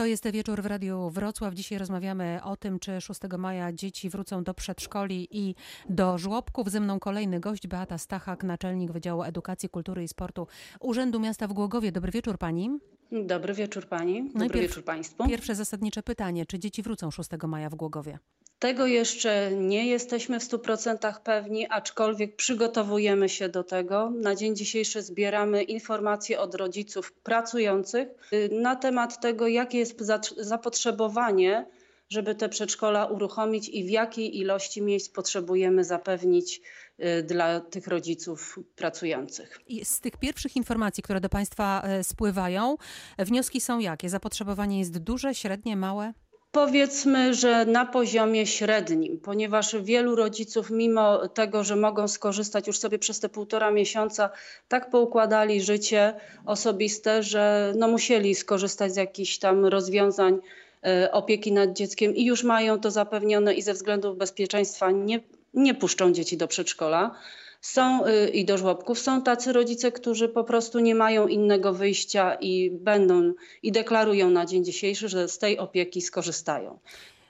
To jest wieczór w Radiu Wrocław. Dzisiaj rozmawiamy o tym, czy 6 maja dzieci wrócą do przedszkoli i do żłobków. Ze mną kolejny gość, Beata Stachak, naczelnik Wydziału Edukacji, Kultury i Sportu Urzędu Miasta w Głogowie. Dobry wieczór pani. Dobry wieczór pani. Dobry no wieczór państwu. Pierwsze zasadnicze pytanie, czy dzieci wrócą 6 maja w Głogowie? Tego jeszcze nie jesteśmy w 100% pewni, aczkolwiek przygotowujemy się do tego. Na dzień dzisiejszy zbieramy informacje od rodziców pracujących y, na temat tego, jakie jest zapotrzebowanie, żeby te przedszkola uruchomić i w jakiej ilości miejsc potrzebujemy zapewnić y, dla tych rodziców pracujących. I z tych pierwszych informacji, które do Państwa y, spływają, wnioski są jakie? Zapotrzebowanie jest duże, średnie, małe? Powiedzmy, że na poziomie średnim, ponieważ wielu rodziców, mimo tego, że mogą skorzystać już sobie przez te półtora miesiąca, tak poukładali życie osobiste, że no musieli skorzystać z jakichś tam rozwiązań e, opieki nad dzieckiem i już mają to zapewnione i ze względów bezpieczeństwa nie, nie puszczą dzieci do przedszkola. Są y, i do żłobków. Są tacy rodzice, którzy po prostu nie mają innego wyjścia i będą i deklarują na dzień dzisiejszy, że z tej opieki skorzystają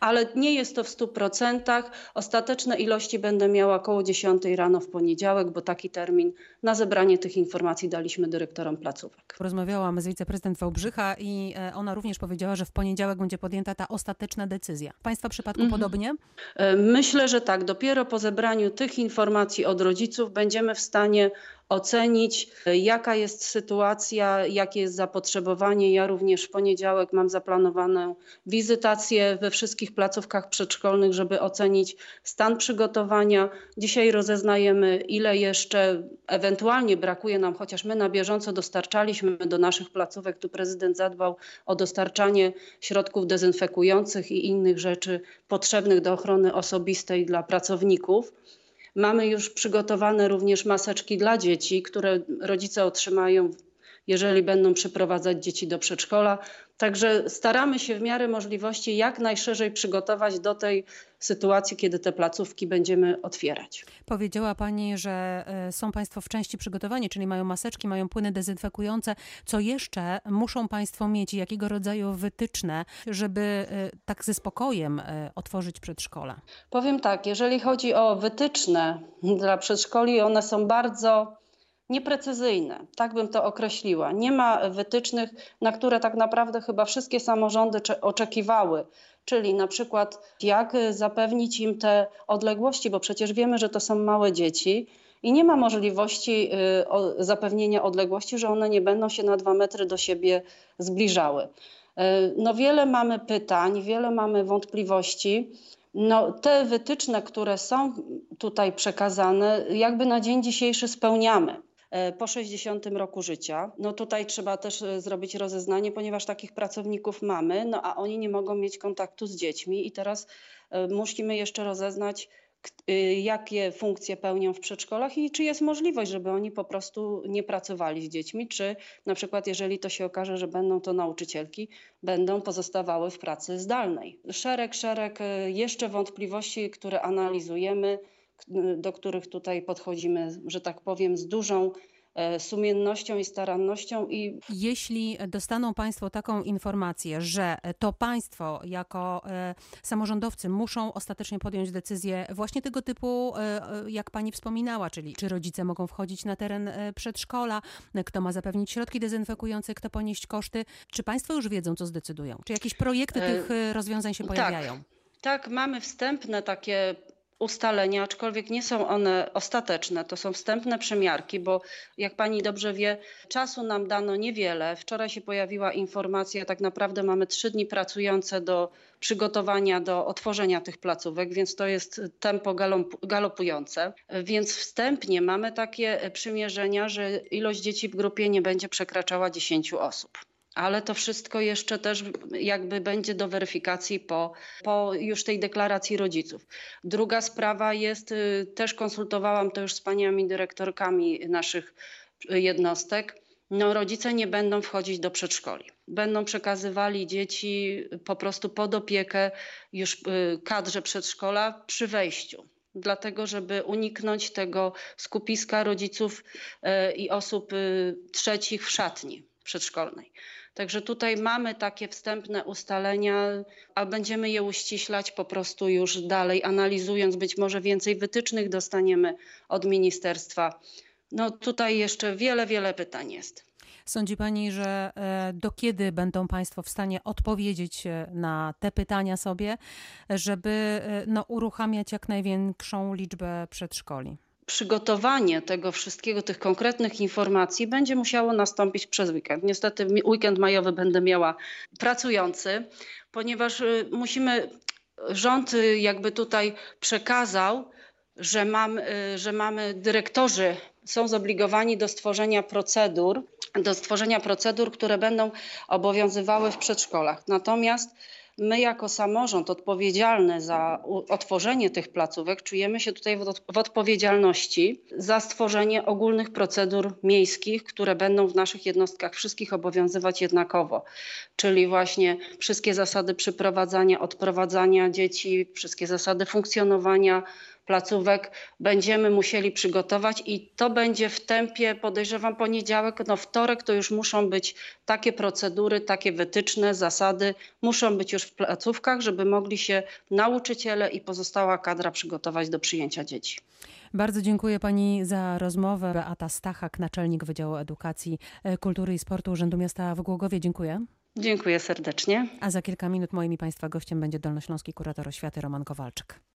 ale nie jest to w 100%. Ostateczne ilości będę miała około 10 rano w poniedziałek, bo taki termin na zebranie tych informacji daliśmy dyrektorom placówek. Rozmawiałam z wiceprezydent Wałbrzycha i e, ona również powiedziała, że w poniedziałek będzie podjęta ta ostateczna decyzja. W Państwa przypadku mhm. podobnie? E, myślę, że tak. Dopiero po zebraniu tych informacji od rodziców będziemy w stanie ocenić, jaka jest sytuacja, jakie jest zapotrzebowanie. Ja również w poniedziałek mam zaplanowaną wizytację we wszystkich placówkach przedszkolnych, żeby ocenić stan przygotowania. Dzisiaj rozeznajemy, ile jeszcze ewentualnie brakuje nam, chociaż my na bieżąco dostarczaliśmy do naszych placówek. Tu prezydent zadbał o dostarczanie środków dezynfekujących i innych rzeczy potrzebnych do ochrony osobistej dla pracowników. Mamy już przygotowane również maseczki dla dzieci, które rodzice otrzymają, jeżeli będą przyprowadzać dzieci do przedszkola. Także staramy się w miarę możliwości jak najszerzej przygotować do tej sytuacji, kiedy te placówki będziemy otwierać. Powiedziała Pani, że e, są Państwo w części przygotowani, czyli mają maseczki, mają płyny dezynfekujące. Co jeszcze muszą Państwo mieć? Jakiego rodzaju wytyczne, żeby e, tak ze spokojem e, otworzyć przedszkola? Powiem tak, jeżeli chodzi o wytyczne dla przedszkoli, one są bardzo nieprecyzyjne, tak bym to określiła. Nie ma wytycznych, na które tak naprawdę chyba wszystkie samorządy oczekiwały, czyli na przykład jak zapewnić im te odległości, bo przecież wiemy, że to są małe dzieci i nie ma możliwości y, zapewnienia odległości, że one nie będą się na dwa metry do siebie zbliżały. Y, no wiele mamy pytań, wiele mamy wątpliwości. No, te wytyczne, które są tutaj przekazane, jakby na dzień dzisiejszy spełniamy. E, po 60 roku życia. No tutaj trzeba też e, zrobić rozeznanie, ponieważ takich pracowników mamy, no a oni nie mogą mieć kontaktu z dziećmi i teraz e, musimy jeszcze rozeznać, jakie funkcje pełnią w przedszkolach i czy jest możliwość, żeby oni po prostu nie pracowali z dziećmi, czy na przykład jeżeli to się okaże, że będą to nauczycielki, będą pozostawały w pracy zdalnej. Szereg, szereg jeszcze wątpliwości, które analizujemy do których tutaj podchodzimy, że tak powiem, z dużą e, sumiennością i starannością. I... Jeśli dostaną Państwo taką informację, że to Państwo jako e, samorządowcy muszą ostatecznie podjąć decyzję właśnie tego typu, e, jak Pani wspominała, czyli czy rodzice mogą wchodzić na teren przedszkola, kto ma zapewnić środki dezynfekujące, kto ponieść koszty, czy Państwo już wiedzą, co zdecydują? Czy jakieś projekty tych rozwiązań się pojawiają? Tak. Tak, mamy wstępne takie ustalenia, aczkolwiek nie są one ostateczne. To są wstępne przemiarki, bo jak pani dobrze wie, czasu nam dano niewiele. Wczoraj się pojawiła informacja, tak naprawdę mamy trzy dni pracujące do przygotowania do otworzenia tych placówek, więc to jest tempo galopujące. Więc wstępnie mamy takie przymierzenia, że ilość dzieci w grupie nie będzie przekraczała 10 osób ale to wszystko jeszcze też jakby będzie do weryfikacji po, po już tej deklaracji rodziców. Druga sprawa jest, y, też konsultowałam to już z paniami dyrektorkami naszych jednostek, no, rodzice nie będą wchodzić do przedszkoli. Będą przekazywali dzieci po prostu pod opiekę już y, kadrze przedszkola przy wejściu. Dlatego, żeby uniknąć tego skupiska rodziców y, i osób trzecich w szatni przedszkolnej. Także tutaj mamy takie wstępne ustalenia, a będziemy je uściślać po prostu już dalej, analizując. Być może więcej wytycznych dostaniemy od ministerstwa. No tutaj jeszcze wiele, wiele pytań jest. Sądzi Pani, że e, do kiedy będą Państwo w stanie odpowiedzieć e, na te pytania sobie, żeby e, no, uruchamiać jak największą liczbę przedszkoli? Przygotowanie tego wszystkiego, tych konkretnych informacji będzie musiało nastąpić przez weekend. Niestety weekend majowy będę miała pracujący, ponieważ y, musimy, rząd y, jakby tutaj przekazał, że, mam, y, że mamy dyrektorzy są zobligowani do stworzenia procedur, do stworzenia procedur, które będą obowiązywały w przedszkolach. Natomiast my jako samorząd odpowiedzialny za otworzenie tych placówek czujemy się tutaj w odpowiedzialności za stworzenie ogólnych procedur miejskich, które będą w naszych jednostkach wszystkich obowiązywać jednakowo. Czyli właśnie wszystkie zasady przyprowadzania, odprowadzania dzieci, wszystkie zasady funkcjonowania placówek będziemy musieli przygotować i to będzie w tempie, podejrzewam, poniedziałek, no wtorek to już muszą być takie procedury, takie wytyczne, zasady, muszą być już w placówkach, żeby mogli się nauczyciele i pozostała kadra przygotować do przyjęcia dzieci. Bardzo dziękuję Pani za rozmowę. Beata Stachak, naczelnik Wydziału Edukacji, e, Kultury i Sportu Urzędu Miasta w Głogowie. Dziękuję. Dziękuję serdecznie. A za kilka minut moim i Państwa gościem będzie dolnośląski kurator oświaty Roman Kowalczyk.